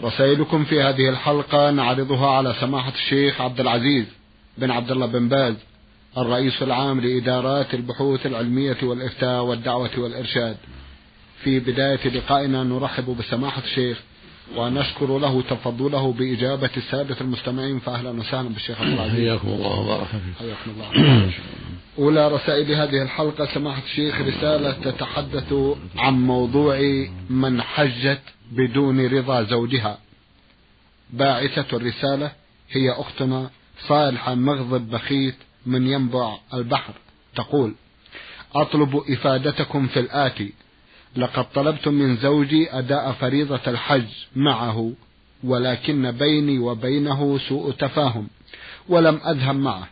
رسائلكم في هذه الحلقة نعرضها على سماحة الشيخ عبد العزيز بن عبد الله بن باز الرئيس العام لإدارات البحوث العلمية والإفتاء والدعوة والإرشاد. في بداية لقائنا نرحب بسماحة الشيخ ونشكر له تفضله بإجابة السادة المستمعين فأهلا وسهلا بالشيخ عبد العزيز. حياكم الله وبارك فيكم حياكم الله. أولى رسائل هذه الحلقة سماحة الشيخ رسالة تتحدث عن موضوع من حجت بدون رضا زوجها. باعثة الرسالة هي أختنا صالحة مغضب بخيت من ينبع البحر. تقول أطلب إفادتكم في الآتي. لقد طلبت من زوجي أداء فريضة الحج معه ولكن بيني وبينه سوء تفاهم ولم أذهب معه.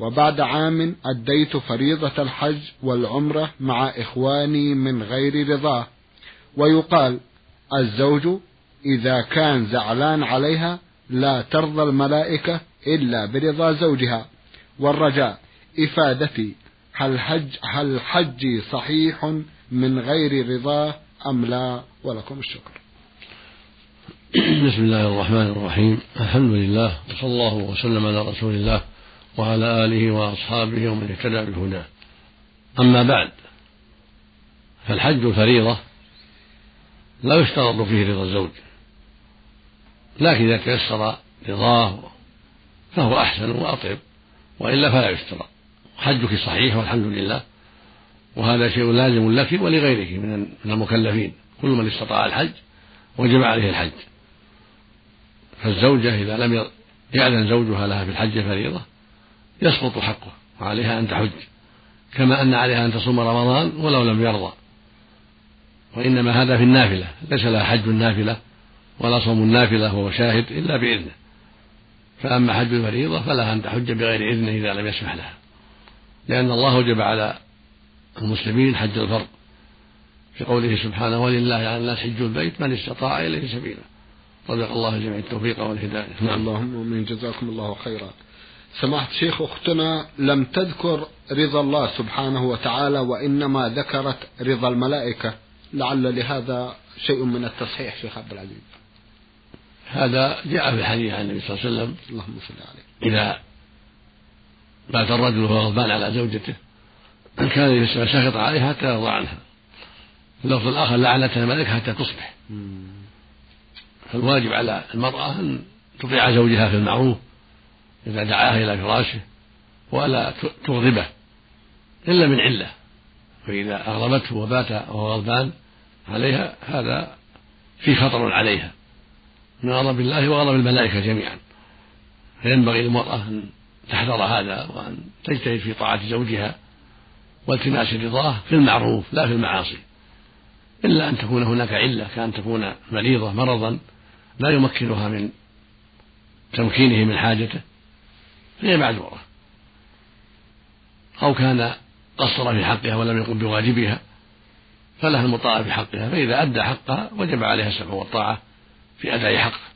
وبعد عام أديت فريضة الحج والعمرة مع إخواني من غير رضاه. ويقال الزوج إذا كان زعلان عليها لا ترضى الملائكة إلا برضا زوجها. والرجاء إفادتي هل حج هل حجي صحيح من غير رضاه أم لا؟ ولكم الشكر. بسم الله الرحمن الرحيم. الحمد لله وصلى الله وسلم على رسول الله وعلى آله وأصحابه ومن اهتدى بهداه. أما بعد فالحج الفريضة لا يشترط فيه رضا الزوج. لكن إذا تيسر رضاه فهو أحسن وأطيب وإلا فلا يشترط. حجك صحيح والحمد لله. وهذا شيء لازم لك ولغيرك من المكلفين. كل من استطاع الحج وجب عليه الحج. فالزوجة إذا لم يأذن زوجها لها في الحج فريضة يسقط حقه وعليها أن تحج. كما أن عليها أن تصوم رمضان ولو لم يرضى. وإنما هذا في النافلة. ليس لها حج النافلة ولا صوم النافلة وهو شاهد إلا بإذنه. فأما حج الفريضة فلها أن تحج بغير إذنه إذا لم يسمح لها. لأن الله وجب على المسلمين حج الفرض. في قوله سبحانه ولله على الناس حج البيت من استطاع إليه سبيلا. رزق الله جميع التوفيق والهداية. نعم. اللهم آمين. جزاكم الله خيرا. سماحة الشيخ أختنا لم تذكر رضا الله سبحانه وتعالى وإنما ذكرت رضا الملائكة. لعل لهذا شيء من التصحيح شيخ عبد العزيز. هذا جاء في الحديث عن النبي صلى الله عليه وسلم. اللهم صل عليه. إذا مات الرجل وهو غضبان على زوجته كان يسمى ساخط عليها حتى يرضى عنها. اللفظ الآخر لعنتها الملائكة حتى تصبح. فالواجب على المرأة أن تطيع زوجها في المعروف إذا دعاها إلى فراشه ولا تغضبه إلا من علة. فإذا أغضبته وبات وهو غضبان عليها هذا في خطر عليها. من غضب الله وغضب الملائكة جميعا. فينبغي للمرأة أن تحذر هذا وأن تجتهد في طاعة زوجها والتماس رضاه في المعروف لا في المعاصي. إلا أن تكون هناك علة كأن تكون مريضة مرضا لا يمكنها من تمكينه من حاجته. فهي معذورة. أو كان قصر في حقها ولم يقم بواجبها فلها المطاعة في حقها فإذا أدى حقها وجب عليها السمع والطاعة في أداء حقه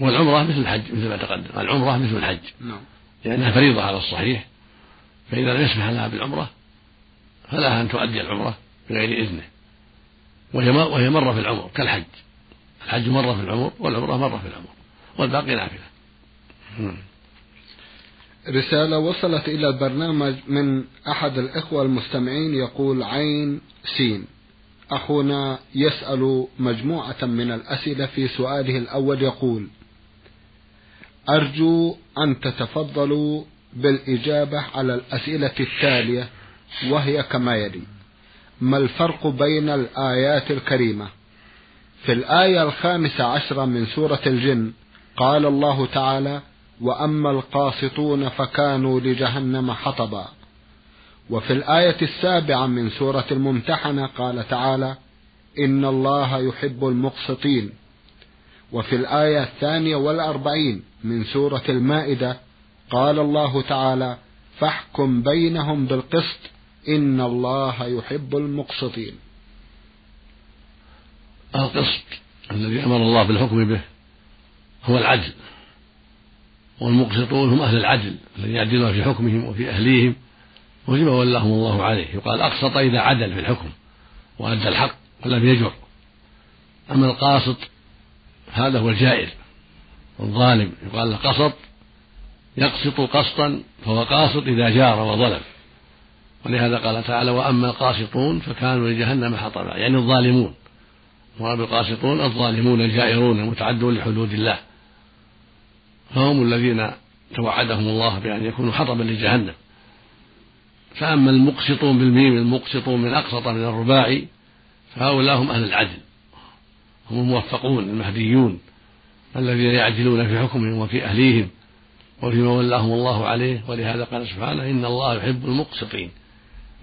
والعمرة مثل الحج مثل ما تقدم العمرة مثل الحج. نعم. لأنها فريضة على الصحيح فإذا لم يسمح لها بالعمرة فلها أن تؤدي العمرة بغير إذنه. وهي وهي مرة في العمر كالحج. الحج مرة في العمر والعمرة مرة في العمر والباقي نافلة. رسالة وصلت إلى البرنامج من أحد الإخوة المستمعين يقول عين سين. أخونا يسأل مجموعة من الأسئلة في سؤاله الأول يقول أرجو أن تتفضلوا بالإجابة على الأسئلة التالية وهي كما يلي. ما الفرق بين الآيات الكريمة؟ في الآية الخامسة عشرة من سورة الجن قال الله تعالى وأما القاسطون فكانوا لجهنم حطبا. وفي الآية السابعة من سورة الممتحنة قال تعالى إن الله يحب المقسطين. وفي الآية الثانية والأربعين من سورة المائدة قال الله تعالى فاحكم بينهم بالقسط إن الله يحب المقسطين. القسط الذي أمر الله بالحكم به هو العدل. والمقسطون هم أهل العدل الذين يعدلون في حكمهم وفي أهليهم وفيما ولاهم الله عليه. يقال أقسط إذا عدل في الحكم وأدى الحق ولم يجر. أما القاسط هذا هو الجائر الظالم يقال له قسط يقسط قسطا فهو قاسط إذا جار وظلم. ولهذا قال تعالى وأما القاسطون فكانوا لجهنم حطبا يعني الظالمون. وأما القاسطون الظالمون الجائرون المتعدون لحدود الله. فهم الذين توعدهم الله بأن يكونوا حطبا لجهنم. فأما المقسطون بالميم المقسطون من أقسط من الرباعي فهؤلاء هم أهل العدل. هم الموفقون المهديون الذين يعدلون في حكمهم وفي أهليهم وفيما ولاهم الله عليه. ولهذا قال سبحانه إن الله يحب المقسطين.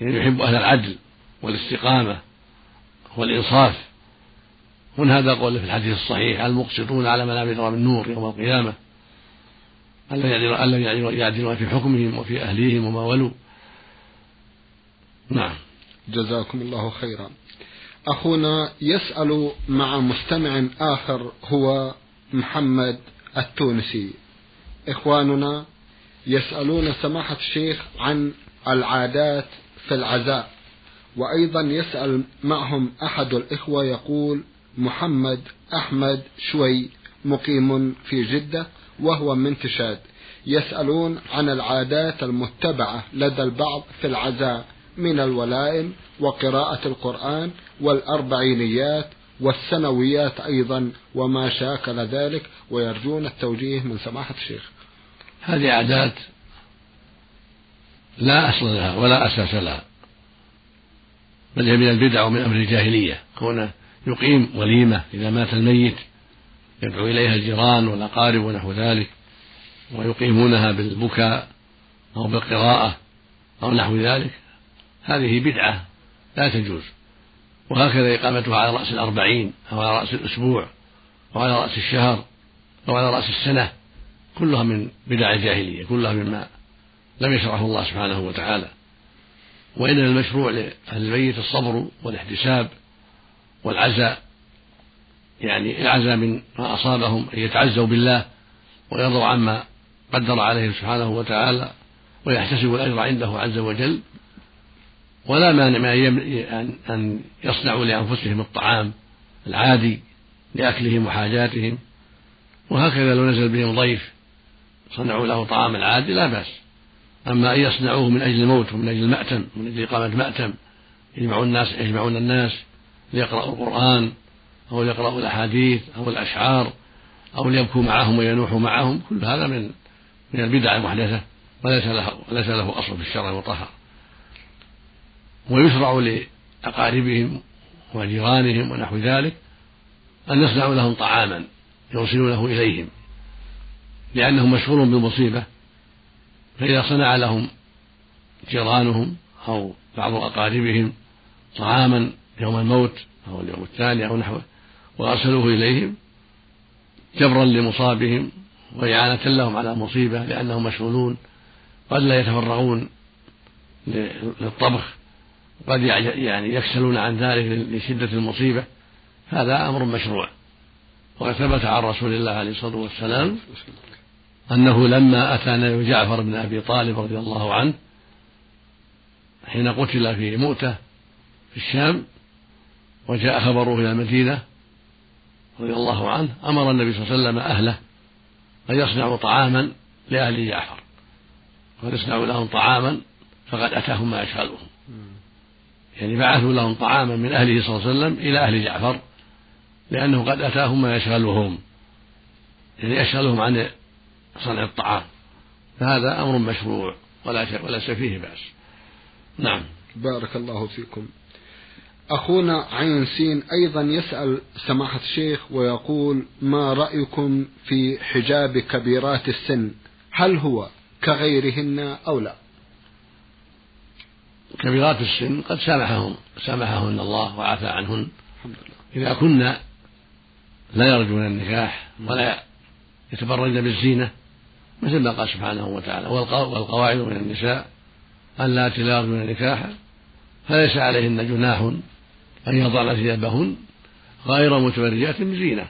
يعني يحب أهل العدل والاستقامة والإنصاف. ومن هذا قول في الحديث الصحيح؟ المقسطون على منابر من نور يوم القيامة. الذين يعدلون في حكمهم وفي أهليهم وما ولوا. نعم. جزاكم الله خيرا. أخونا يسأل مع مستمع آخر هو محمد التونسي. إخواننا يسألون سماحة الشيخ عن العادات في العزاء وأيضا يسأل معهم أحد الإخوة يقول محمد أحمد شوي مقيم في جدة. وهو من تشاد يسألون عن العادات المتبعة لدى البعض في العزاء من الولائم وقراءة القرآن والأربعينيات والسنويات أيضا وما شاكل ذلك ويرجون التوجيه من سماحة الشيخ. هذه عادات لا أصل لها ولا أساس لها بل هي من البدع ومن أمر الجاهلية. كونه يقيم وليمة إذا مات الميت يدعو إليها الجيران والأقارب ونحو ذلك ويقيمونها بالبكاء أو بالقراءة أو نحو ذلك. هذه بدعة لا تجوز. وهكذا إقامتها على رأس الأربعين أو على رأس الأسبوع أو على رأس الشهر أو على رأس السنة كلها من بدع الجاهلية كلها مما لم يشرعه الله سبحانه وتعالى. وإنما المشروع لأهل الصبر والاحتساب والعزاء يعني العزاء من ما أصابهم أن يتعزوا بالله ويرضوا عما قدر عليهم سبحانه وتعالى ويحتسبوا الأجر عنده عز وجل. ولا مانع أن يصنعوا لأنفسهم الطعام العادي لأكلهم وحاجاتهم. وهكذا لو نزل بهم ضيف صنعوا له طعام العادي لا بأس. أما أن يصنعوه من أجل الموت ومن أجل المأتم من أجل إقامة مأتم يجمعون الناس يجمعون الناس ليقرأوا القرآن أو ليقرأوا الأحاديث أو الأشعار أو ليبكوا معهم وينوحوا معهم كل هذا من من البدع المحدثة وليس له وليس له أصل في الشرع المطهر ويشرع لأقاربهم وجيرانهم ونحو ذلك أن يصنعوا لهم طعاما يوصلونه إليهم لأنه مشهور بالمصيبة. فإذا صنع لهم جيرانهم أو بعض أقاربهم طعاما يوم الموت أو اليوم الثاني أو نحوه وأرسلوه إليهم جبرا لمصابهم وإعانة لهم على مصيبة لأنهم مشغولون قد لا يتفرغون للطبخ قد يعني يكسلون عن ذلك لشدة المصيبة. هذا أمر مشروع. وقد ثبت عن رسول الله عليه الصلاة والسلام أنه لما أتى نبي جعفر بن أبي طالب رضي الله عنه حين قتل في مؤتة في الشام وجاء خبره إلى المدينة رضي الله عنه أمر النبي صلى الله عليه وسلم أهله أن يصنعوا طعاما لأهل جعفر. وأن يصنعوا لهم طعاما فقد أتاهم ما يشغلهم. يعني بعثوا لهم طعاما من أهله صلى الله عليه وسلم إلى أهل جعفر لأنه قد أتاهم ما يشغلهم. يعني يشغلهم عن صنع الطعام. فهذا أمر مشروع ولا شيء وليس فيه بأس. نعم. بارك الله فيكم. أخونا عين سين أيضا يسأل سماحة الشيخ ويقول ما رأيكم في حجاب كبيرات السن؟ هل هو كغيرهن أو لا؟ كبيرات السن قد سامحهم سامحهن الله وعفى عنهن. إذا كن لا يرجون النكاح ولا يتبرجن بالزينة مثل ما قال سبحانه وتعالى والقواعد من النساء اللاتي لا يرجون النكاح فليس عليهن جناح أن يضعن ثيابهن غير متبرجات بزينة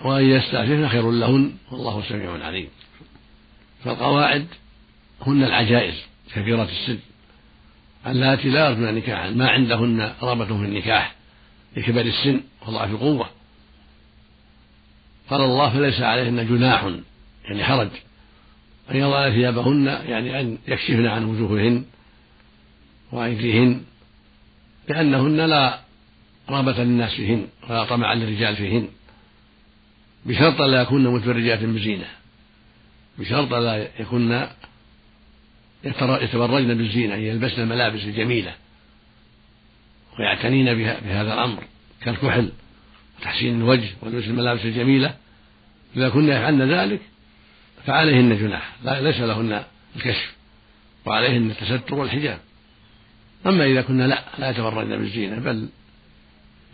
وأن يستعففن خير لهن والله سميع عليم. فالقواعد هن العجائز كثيرة السن. اللاتي لا يرجون نكاحا ما عندهن رغبة في النكاح لكبر السن وضعف القوة. قال الله فليس عليهن جناح يعني حرج أن يضعن ثيابهن يعني أن يكشفن عن وجوههن وأيديهن لأنهن لا رغبة للناس فيهن ولا طمع للرجال فيهن. بشرط لا يكون متبرجات بزينة. بشرط لا يكون يتبرجن بالزينة يلبسن الملابس الجميلة ويعتنين بها بهذا الأمر كالكحل وتحسين الوجه ولبس الملابس الجميلة. إذا كن يفعلن ذلك فعليهن جناح ليس لهن الكشف وعليهن التستر والحجاب. أما إذا كنا لا لا يتبرجن بالزينة بل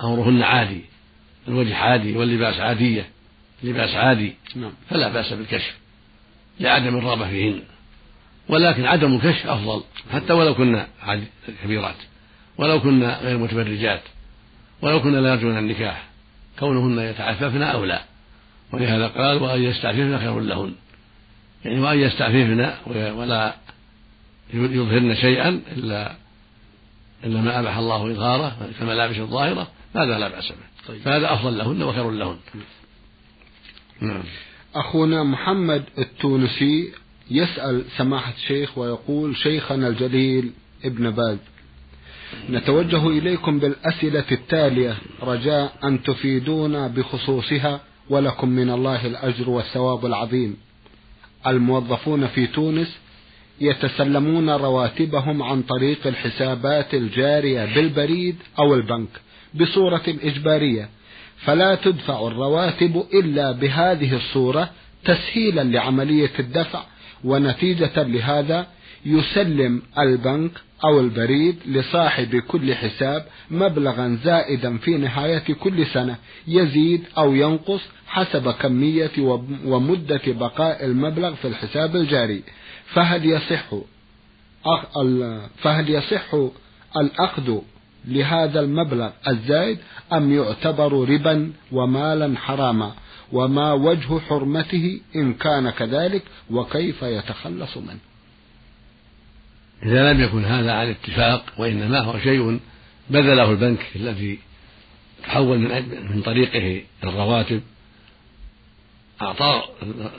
أمرهن عادي الوجه عادي واللباس عادية لباس عادي نعم. فلا بأس بالكشف لعدم الرغبة فيهن ولكن عدم الكشف أفضل حتى ولو كنا كبيرات ولو كنا غير متبرجات ولو كنا لا يرجون النكاح كونهن يتعففن أولى ولهذا قال وأن يستعففن خير لهن يعني وأن يستعففن ولا يظهرن شيئا إلا إلا ما أباح الله إظهاره كملابس الظاهرة هذا لا بأس به. طيب. فهذا أفضل لهن وخير لهن. نعم. أخونا محمد التونسي يسأل سماحة الشيخ ويقول شيخنا الجليل ابن باز نتوجه إليكم بالأسئلة التالية. رجاء أن تفيدونا بخصوصها ولكم من الله الأجر والثواب العظيم. الموظفون في تونس يتسلمون رواتبهم عن طريق الحسابات الجارية بالبريد أو البنك بصورة إجبارية. فلا تدفع الرواتب إلا بهذه الصورة تسهيلا لعملية الدفع ونتيجة لهذا يسلم البنك أو البريد لصاحب كل حساب مبلغا زائدا في نهاية كل سنة يزيد أو ينقص حسب كمية ومدة بقاء المبلغ في الحساب الجاري. فهل يصح فهل يصح الأخذ لهذا المبلغ الزائد أم يعتبر ربا ومالا حراما؟ وما وجه حرمته إن كان كذلك وكيف يتخلص منه؟ إذا لم يكن هذا عن اتفاق وإنما هو شيء بذله البنك الذي تحول من من طريقه الرواتب. أعطى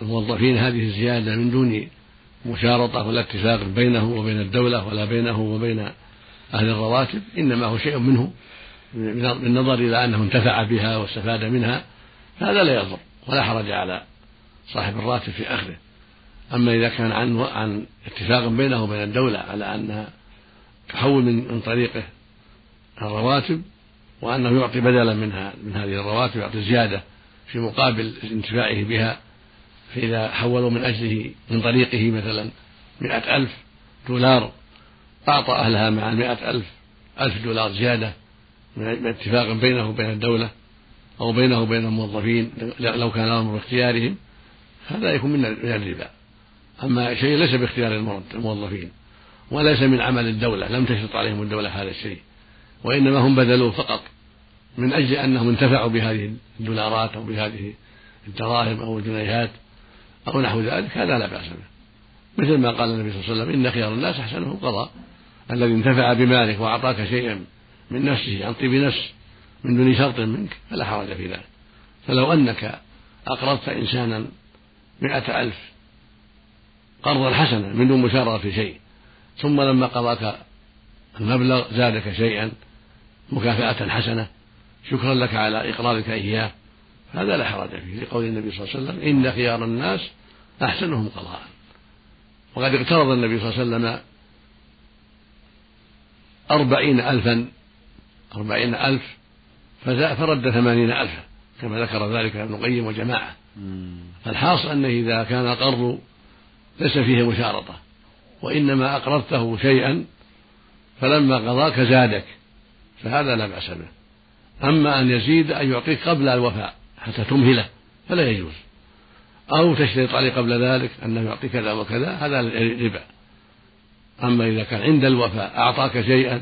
الموظفين هذه الزيادة من دون مشارطة ولا اتفاق بينه وبين الدولة ولا بينه وبين أهل الرواتب إنما هو شيء منه بالنظر إلى أنه انتفع بها واستفاد منها هذا لا يضر ولا حرج على صاحب الراتب في أخذه. أما إذا كان عن عن اتفاق بينه وبين الدولة على أنها تحول من من طريقه الرواتب وأنه يعطي بدلا منها من هذه الرواتب يعطي زيادة في مقابل انتفاعه بها فإذا حولوا من أجله من طريقه مثلا مئة ألف دولار أعطى أهلها مع المئة ألف ألف دولار زيادة من اتفاق بينه وبين الدولة أو بينه وبين الموظفين لو كان الأمر باختيارهم هذا يكون من الربا. أما شيء ليس باختيار الموظفين وليس من عمل الدولة لم تشرط عليهم الدولة هذا الشيء. وإنما هم بذلوه فقط من أجل أنهم انتفعوا بهذه الدولارات أو بهذه الدراهم أو الجنيهات. أو نحو ذلك هذا لا بأس به. مثل ما قال النبي صلى الله عليه وسلم إن خيار الناس أحسنهم قضاء. الذي انتفع بمالك وأعطاك شيئا من نفسه عن طيب نفس من دون شرط منك فلا حرج في ذلك. فلو أنك أقرضت إنسانا مئة ألف قرضا حسنا من دون مشارطة في شيء ثم لما قضاك المبلغ زادك شيئا مكافأة حسنة شكرا لك على إقراضك إياه هذا لا حرج فيه. لقول النبي صلى الله عليه وسلم إن خيار الناس أحسنهم قضاء. وقد اقترض النبي صلى الله عليه وسلم أربعين ألفا أربعين ألف فرد ثمانين ألفا كما ذكر ذلك ابن القيم وجماعة فالحاصل أنه إذا كان القرض ليس فيه مشارطة وإنما أقرضته شيئا فلما قضاك زادك فهذا لا بأس به. أما أن يزيد أن يعطيك قبل الوفاء. حتى تمهله. فلا يجوز. أو تشترط عليه قبل ذلك أنه يعطي كذا وكذا هذا ربا. أما إذا كان عند الوفاء أعطاك شيئا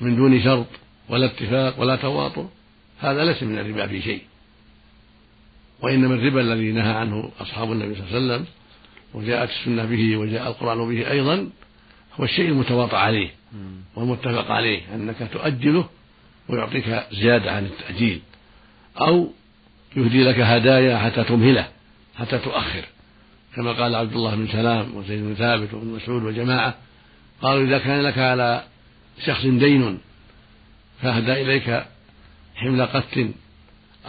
من دون شرط ولا اتفاق ولا تواطؤ هذا ليس من الربا في شيء. وإنما الربا الذي نهى عنه أصحاب النبي صلى الله عليه وسلم وجاءت السنة به وجاء القرآن به أيضا هو الشيء المتواطى عليه والمتفق عليه أنك تؤجله ويعطيك زيادة عن التأجيل. أو يهدي لك هدايا حتى تمهله حتى تؤخر. كما قال عبد الله بن سلام وزيد بن ثابت وابن مسعود وجماعة قالوا إذا كان لك على شخص دين فأهدى إليك حمل قت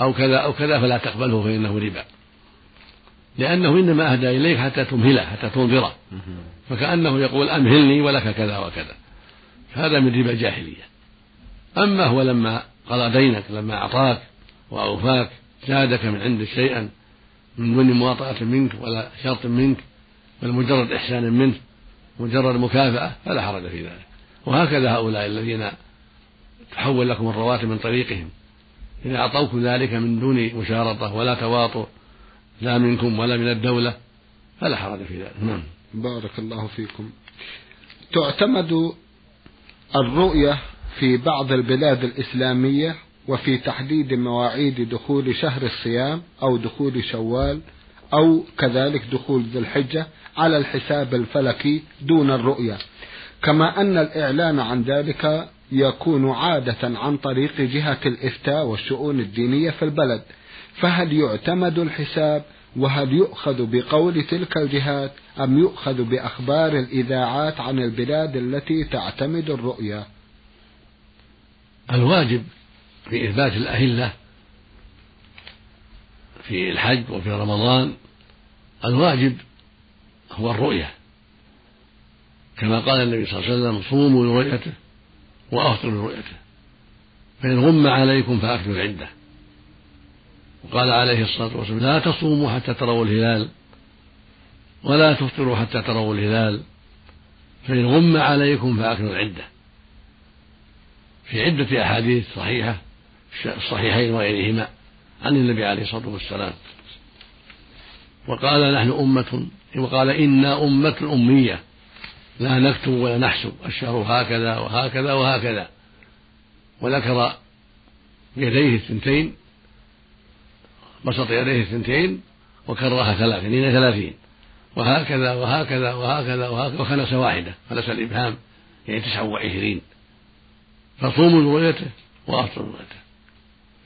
أو كذا أو كذا فلا تقبله فإنه ربا. لأنه إنما أهدى إليك حتى تمهله حتى تنظره فكأنه يقول أمهلني ولك كذا وكذا. هذا من ربا الجاهلية. أما هو لما قضى دينك لما أعطاك وأوفاك زادك من عنده شيئا من دون مواطأة منك ولا شرط منك بل مجرد إحسان منه مجرد مكافأة فلا حرج في ذلك. وهكذا هؤلاء الذين تحول لكم الرواتب من طريقهم. إذا أعطوكم ذلك من دون مشارطة ولا تواطؤ لا منكم ولا من الدولة فلا حرج في ذلك. نعم. بارك الله فيكم. تعتمد الرؤية في بعض البلاد الإسلامية وفي تحديد مواعيد دخول شهر الصيام أو دخول شوال أو كذلك دخول ذي الحجة على الحساب الفلكي دون الرؤية. كما أن الإعلان عن ذلك يكون عادة عن طريق جهة الإفتاء والشؤون الدينية في البلد. فهل يعتمد الحساب وهل يؤخذ بقول تلك الجهات أم يؤخذ بأخبار الإذاعات عن البلاد التي تعتمد الرؤية؟ الواجب في إثبات الأهلة في الحج وفي رمضان الواجب هو الرؤية. كما قال النبي صلى الله عليه وسلم صوموا لرؤيته وأفطروا لرؤيته. فإن غم عليكم فأكلوا العدة وقال عليه الصلاة والسلام لا تصوموا حتى تروا الهلال ولا تفطروا حتى تروا الهلال. فإن غم عليكم فأكلوا العدة في عدة أحاديث صحيحة الصحيحين وغيرهما عن النبي عليه الصلاة والسلام. وقال نحن أمة وقال إنا أمة أمية. لا نكتب ولا نحسب. الشهر هكذا وهكذا وهكذا. وذكر يديه الثنتين بسط يديه الثنتين وكررها ثلاثين ثلاثين. وهكذا وهكذا وهكذا وهكذا وخنس واحدة خنس الإبهام يعني تسعة وعشرين. فصوموا لرؤيته وأفطروا لرؤيته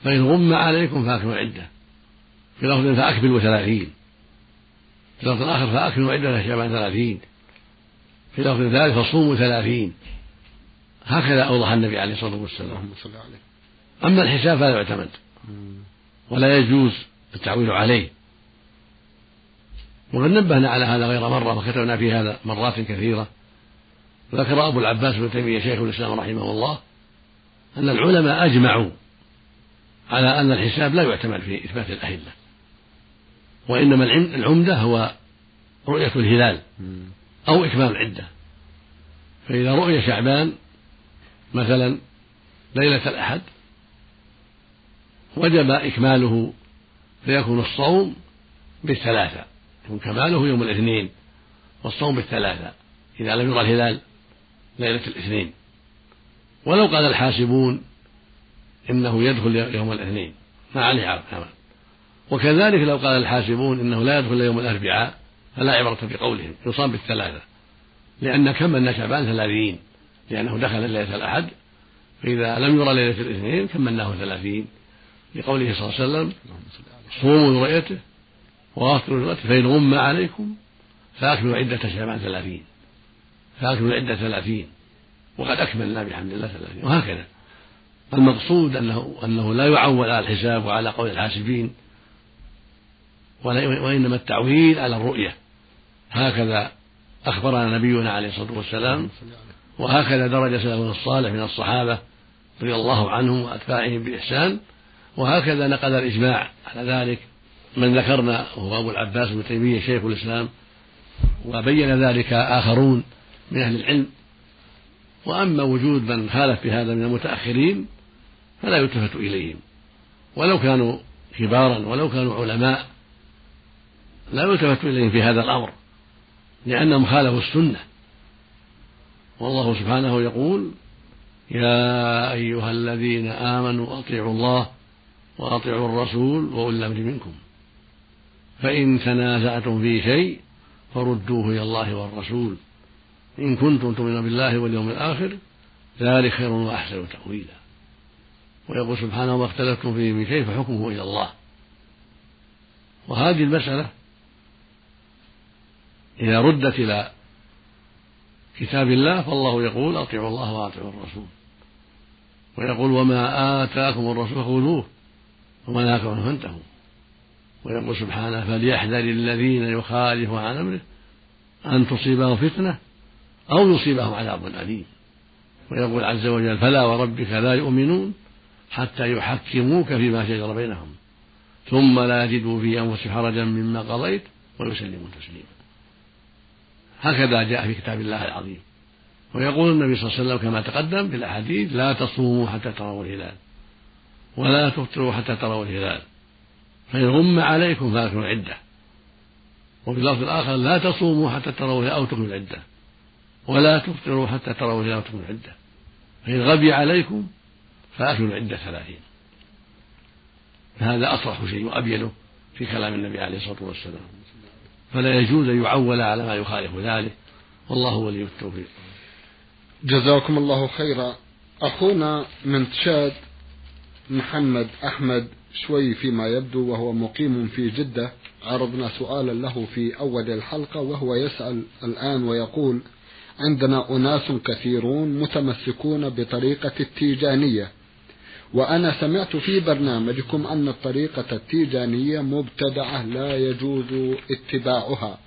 فإن غم عليكم فأكملوا العدة في لفظ فأكملوا ثلاثين. في لفظ آخر فأكملوا عدة شعبان ثلاثين. في لفظ ذلك فصوموا ثلاثين. هكذا أوضح النبي عليه الصلاة والسلام. أما الحساب فلا يعتمد. ولا يجوز التعويل عليه. وقد نبهنا على هذا غير مرة وكتبنا في هذا مرات كثيرة. ذكر أبو العباس بن تيمية شيخ الإسلام رحمه الله أن العلماء أجمعوا على أن الحساب لا يعتمد في إثبات الأهلة. وإنما العمدة هو رؤية الهلال أو إكمال العدة فإذا رؤي شعبان مثلا ليلة الأحد وجب إكماله فيكون الصوم بالثلاثة. يكون كماله يوم الاثنين والصوم بالثلاثة إذا لم يرى الهلال ليلة الاثنين. ولو قال الحاسبون إنه يدخل يوم الاثنين. ما عليه عمل وكذلك لو قال الحاسبون إنه لا يدخل يوم الأربعاء فلا عبرة بقولهم يصام بالثلاثة. لأن كملنا شعبان ثلاثين؟ لأنه دخل ليلة الأحد فإذا لم يرى ليلة الاثنين كملناه ثلاثين؟ لقوله صلى الله عليه وسلم صوموا لرؤيته وافطروا لرؤيته فإن غم عليكم فأكملوا عدة شعبان ثلاثين. فأكملوا عدة ثلاثين. وقد أكملنا بحمد الله ثلاثين. وهكذا. المقصود أنه أنه لا يعول على الحساب وعلى قول الحاسبين وإنما التعويل على الرؤية. هكذا أخبرنا نبينا عليه الصلاة والسلام وهكذا درج سلفنا الصالح من الصحابة رضي الله عنهم وأتباعهم بإحسان وهكذا نقل الإجماع على ذلك. من ذكرنا وهو أبو العباس بن تيمية شيخ الإسلام وبين ذلك آخرون من أهل العلم. وأما وجود من خالف بهذا من المتأخرين فلا يلتفت إليهم. ولو كانوا كبارا ولو كانوا علماء لا يلتفت إليهم في هذا الأمر لأنهم خالفوا السنة. والله سبحانه يقول يا أيها الذين آمنوا أطيعوا الله وأطيعوا الرسول وأولي الأمر منكم. فإن تنازعتم في شيء فردوه إلى الله والرسول. إن كنتم تؤمنون بالله واليوم الآخر ذلك خير وأحسن تأويلا. ويقول سبحانه ما اختلفتم فيه من شيء فحكمه إلى الله. وهذه المسألة إذا ردت إلى كتاب الله فالله يقول أطيعوا الله وأطيعوا الرسول. ويقول وما آتاكم الرسول فخذوه وما نهاكم عنه فانتهوا. ويقول سبحانه فليحذر الذين يخالفون عن أمره أن تصيبهم فتنة أو يصيبهم عذاب أليم. ويقول عز وجل فلا وربك لا يؤمنون حتى يحكموك فيما شجر بينهم. ثم لا يجدوا في أنفسهم حرجا مما قضيت ويسلموا تسليما. هكذا جاء في كتاب الله العظيم. ويقول النبي صلى الله عليه وسلم كما تقدم في الأحاديث لا تصوموا حتى تروا الهلال. ولا تفطروا حتى تروا الهلال. فإن غم عليكم فأكلوا العدة. وفي اللفظ الآخر لا تصوموا حتى تروا أو تكملوا العدة. ولا تفطروا حتى تروا الهلال أو تكملوا العدة. فإن غبي عليكم فأكلوا العدة ثلاثين. هذا أصرح شيء وأبينه في كلام النبي عليه الصلاة والسلام. فلا يجوز أن يعول على ما يخالف ذلك. والله ولي التوفيق. جزاكم الله خيرا. أخونا من تشاد محمد أحمد شوي فيما يبدو وهو مقيم في جدة عرضنا سؤالا له في أول الحلقة وهو يسأل الآن ويقول عندنا أناس كثيرون متمسكون بطريقة التيجانية وأنا سمعت في برنامجكم أن الطريقة التيجانية مبتدعة لا يجوز اتباعها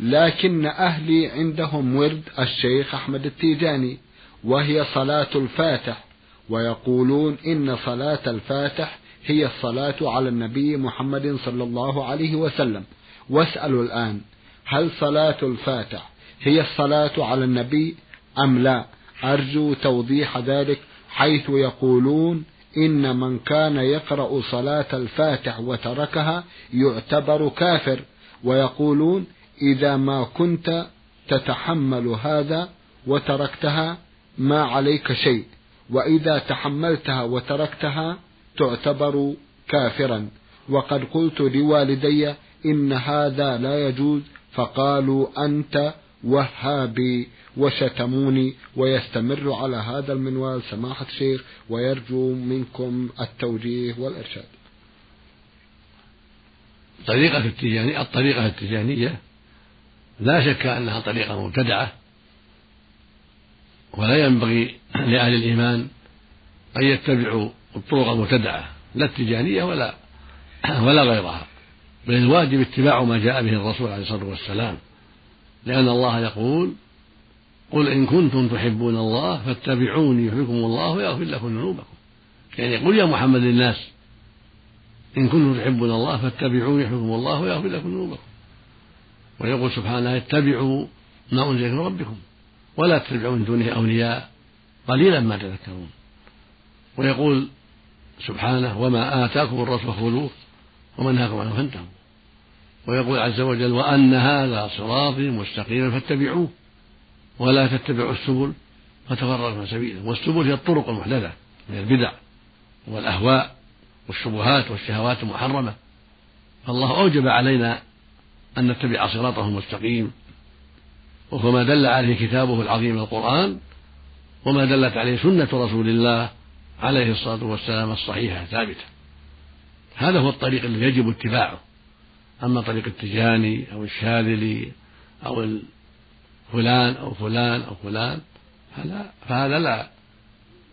لكن أهلي عندهم ورد الشيخ أحمد التيجاني وهي صلاة الفاتح ويقولون إن صلاة الفاتح هي الصلاة على النبي محمد صلى الله عليه وسلم. واسألوا الآن هل صلاة الفاتح هي الصلاة على النبي أم لا؟ أرجو توضيح ذلك حيث يقولون إن من كان يقرأ صلاة الفاتح وتركها يعتبر كافر ويقولون إذا ما كنت تتحمل هذا وتركتها ما عليك شيء وإذا تحملتها وتركتها تعتبر كافرا. وقد قلت لوالدي إن هذا لا يجوز فقالوا أنت وهابي. وشتموني ويستمر على هذا المنوال سماحة الشيخ ويرجو منكم التوجيه والإرشاد. طريقة التجانية الطريقة التجانية لا شك أنها طريقة مبتدعة ولا ينبغي لأهل الإيمان أن يتبعوا الطرق المبتدعة لا التجانية ولا ولا غيرها. بل الواجب اتباع ما جاء به الرسول عليه الصلاة والسلام لأن الله يقول قل إن كنتم تحبون الله فاتبعوني يحبكم الله ويغفر لكم ذنوبكم. يعني قل يا محمد للناس إن كنتم تحبون الله فاتبعوني يحبكم الله ويغفر لكم ذنوبكم. ويقول سبحانه اتبعوا ما أنزل من ربكم ولا تتبعوا من دونه أولياء قليلا ما تذكرون. ويقول سبحانه وما آتاكم الرسول فخذوه وما نهاكم عنه فانتهوا. ويقول عز وجل وأن هذا صراطي مستقيما فاتبعوه. ولا تتبعوا السبل فتفرق من سبيله. والسبل هي الطرق المحدثة من البدع والأهواء والشبهات والشهوات المحرمة. فالله أوجب علينا أن نتبع صراطه المستقيم. وهو ما دل عليه كتابه العظيم القرآن وما دلت عليه سنة رسول الله عليه الصلاة والسلام الصحيحة الثابتة. هذا هو الطريق الذي يجب اتباعه. أما طريق التجاني أو الشاذلي أو فلان أو فلان أو فلان هذا فهذا لا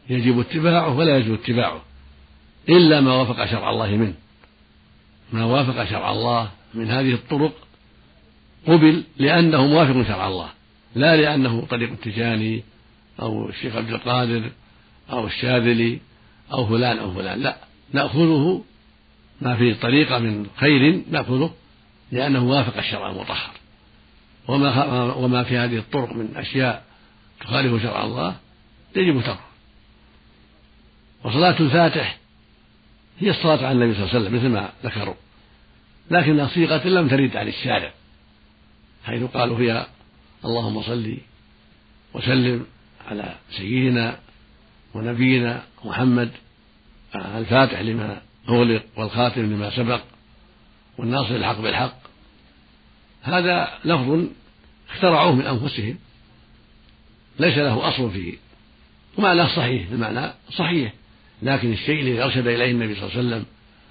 يجب اتباعه ولا يجب اتباعه إلا ما وافق شرع الله منه. ما وافق شرع الله من هذه الطرق قبل لأنه موافق شرع الله لا لأنه طريق التجاني أو الشيخ عبد القادر أو الشاذلي أو فلان أو فلان لا نأخذه ما فيه طريقة من خير نأخذه لأنه وافق الشرع المطهر. وما وما في هذه الطرق من أشياء تخالف شرع الله يجب تركه وصلاة الفاتح هي الصلاة على النبي صلى الله عليه وسلم مثل ما ذكروا. لكنها صيغة لم ترد عن الشارع حيث قالوا هي اللهم صل وسلم على سيدنا ونبينا محمد الفاتح لما أغلق والخاتم لما سبق والناصر الحق بالحق. هذا لفظ اخترعوه من أنفسهم ليس له أصل فيه. ومعناه صحيح المعنى صحيح. لكن الشيء الذي أرشد إليه النبي صلى الله عليه وسلم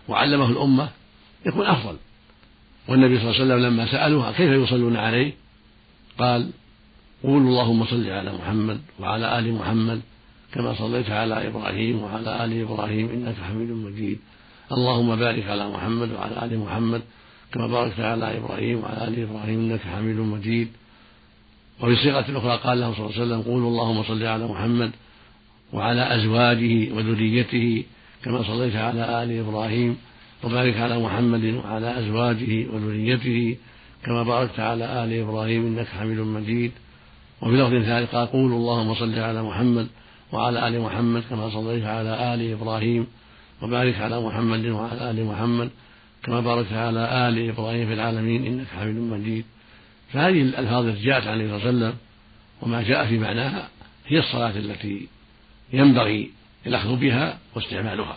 وعلمه الأمة يكون أفضل. والنبي صلى الله عليه وسلم لما سألوها كيف يصلون عليه قال قولوا اللهم صل على محمد وعلى آل محمد كما صليت على إبراهيم وعلى آل إبراهيم إنك حميد مجيد. اللهم بارك على محمد وعلى آل محمد كما باركت على إبراهيم وعلى آل إبراهيم إنك حميد مجيد. وفي صيغة أخرى قال له صلى الله عليه وسلم قولوا اللهم صل على محمد وعلى أزواجه وذريته كما صليت على آل إبراهيم وبارك على محمد وعلى أزواجه وذريته كما باركت على آل إبراهيم إنك حميد مجيد. وفي لفظ ثالث قال قولوا اللهم صل على محمد وعلى آل محمد كما صليت على آل إبراهيم وبارك على محمد وعلى آل محمد كما باركت على آل إبراهيم في العالمين إنك حميد مجيد. فهذه الألفاظ التي جاءت عن النبي صلى الله عليه وسلم وما جاء في معناها هي الصلاة التي ينبغي الأخذ بها واستعمالها.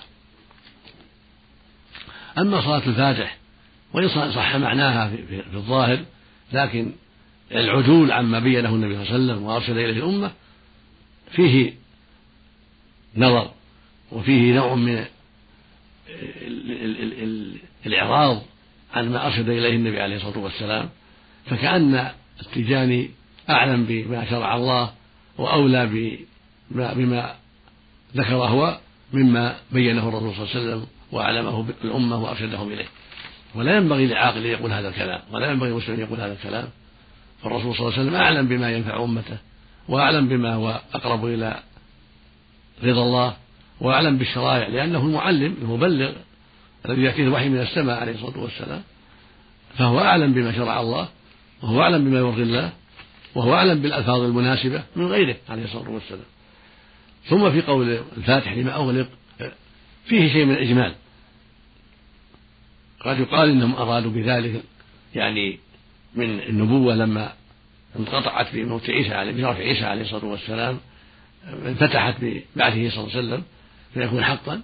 أما صلاة الفاتح وإن صح معناها في الظاهر لكن العدول عما بينه النبي صلى الله عليه وسلم وأرشد إليه الأمة فيه نظر وفيه نوع من الإعراض عن ما أرشد إليه النبي عليه الصلاة والسلام فكأن التجاني أعلم بما شرع الله وأولى بما, بما ذكر هو مما بينه الرسول صلى الله عليه وسلم وأعلمه الأمة وأرشدهم إليه. ولا ينبغي لعاقل أن يقول هذا الكلام ولا ينبغي لمسلم أن يقول هذا الكلام. فالرسول صلى الله عليه وسلم أعلم بما ينفع أمته وأعلم بما هو أقرب إلى رضا الله وأعلم بالشرائع لأنه المعلم المبلغ الذي يأتيه الوحي من السماء عليه الصلاة والسلام فهو أعلم بما شرع الله وهو أعلم بما يرضي الله وهو أعلم بالألفاظ المناسبة من غيره عليه الصلاة والسلام. ثم في قول الفاتح لما أغلق فيه شيء من الإجمال. قد يقال إنهم أرادوا بذلك يعني من النبوة لما انقطعت بموت عيسى عليه برفع عيسى عليه الصلاة والسلام انفتحت ببعثه صلى الله عليه وسلم فيكون حقا.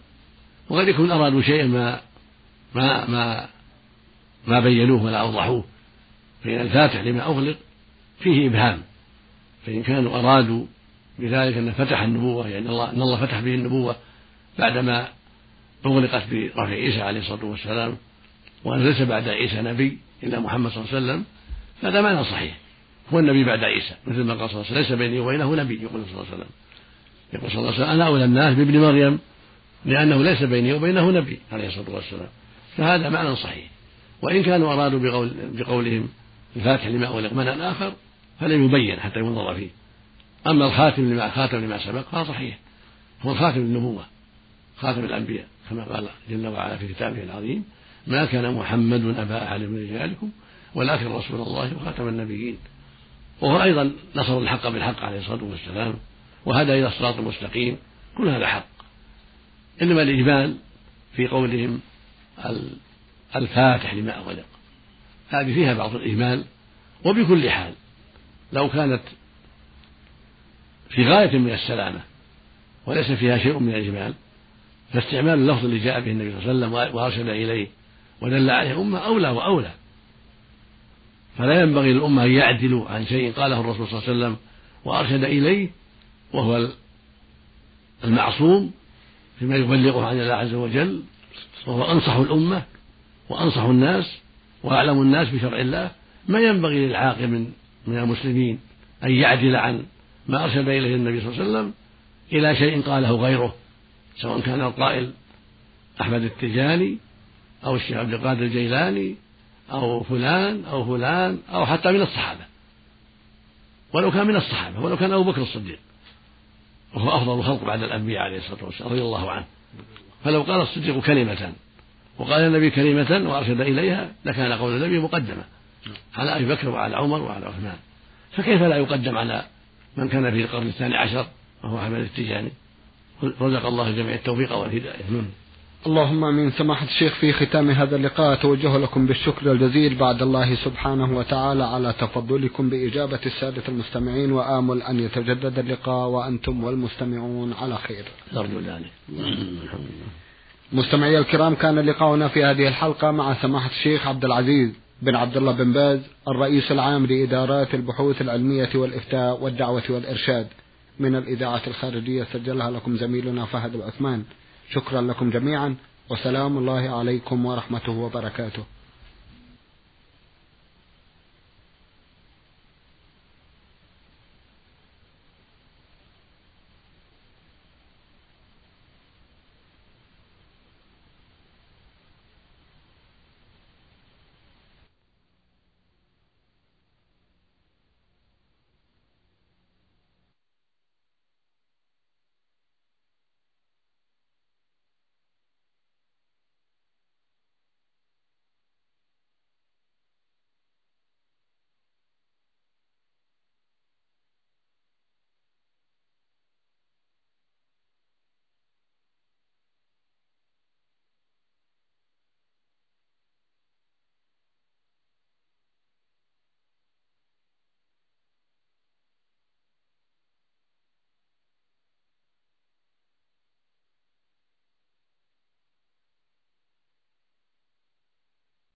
وقد يكون أرادوا شيئا ما ما ما ما بينوه ولا أوضحوه. فإن الفاتح لما أغلق فيه إبهام. فإن كانوا أرادوا بذلك أن فتح النبوة يعني الله أن الله فتح به النبوة بعدما أغلقت برفع عيسى عليه الصلاة والسلام وأن ليس بعد عيسى نبي إلا محمد صلى الله عليه وسلم هذا معنى صحيح. هو النبي بعد عيسى مثل ما قال صلى الله عليه وسلم ليس بيني وبينه نبي يقول صلى الله عليه وسلم. يقول صلى الله عليه وسلم أنا أولى الناس بابن مريم لأنه ليس بيني وبينه نبي عليه الصلاة والسلام. فهذا معنى صحيح. وإن كانوا أرادوا بقول بقولهم الفاتح لما أغلق معنى آخر فلم يبين حتى ينظر فيه. أما الخاتم لما خاتم لما سبق فهو صحيح. هو خاتم النبوة خاتم الأنبياء كما قال جل وعلا في كتابه العظيم ما كان محمد أبا أحد من رجالكم ولكن رسول الله وخاتم النبيين. وهو أيضا نصر الحق بالحق عليه الصلاة والسلام وهذا إلى الصراط المستقيم. كل هذا حق. إنما الإجمال في قولهم الفاتح لما أغلق. هذه فيها بعض الإجمال وبكل حال لو كانت في غاية من السلامة وليس فيها شيء من الإجمال فاستعمال اللفظ اللي جاء به النبي صلى الله عليه وسلم وأرشد إليه ودل عليه أمة أولى وأولى. فلا ينبغي للأمة أن يعدلوا عن شيء قاله الرسول صلى الله عليه وسلم وأرشد إليه وهو المعصوم فيما يبلغه عن الله عز وجل. وهو أنصح الأمة وأنصح الناس وأعلم الناس بشرع الله ما ينبغي للعاقل من من المسلمين أن يعدل عن ما أرشد إليه النبي صلى الله عليه وسلم إلى شيء قاله غيره سواء كان القائل أحمد التجاني أو الشيخ عبد القادر الجيلاني أو فلان أو فلان أو حتى من الصحابة. ولو كان من الصحابة ولو كان أبو بكر الصديق وهو أفضل الخلق بعد الأنبياء عليه الصلاة والسلام رضي الله عنه. فلو قال الصديق كلمة وقال النبي كلمة وأرشد إليها لكان قول النبي مقدما على أبي بكر وعلى عمر وعلى عثمان. فكيف لا يقدم على من كان في القرن الثاني عشر وهو أحمد التجاني؟ رزق الله الجميع التوفيق والهداية. اللهم من سماحة الشيخ في ختام هذا اللقاء أتوجه لكم بالشكر الجزيل بعد الله سبحانه وتعالى على تفضلكم بإجابة السادة المستمعين وآمل أن يتجدد اللقاء وأنتم والمستمعون على خير. نرجو ذلك. مستمعي الكرام كان لقاؤنا في هذه الحلقة مع سماحة الشيخ عبد العزيز بن عبد الله بن باز الرئيس العام لإدارات البحوث العلمية والإفتاء والدعوة والإرشاد. من الإذاعة الخارجية سجلها لكم زميلنا فهد العثمان. شكرا لكم جميعا وسلام الله عليكم ورحمته وبركاته.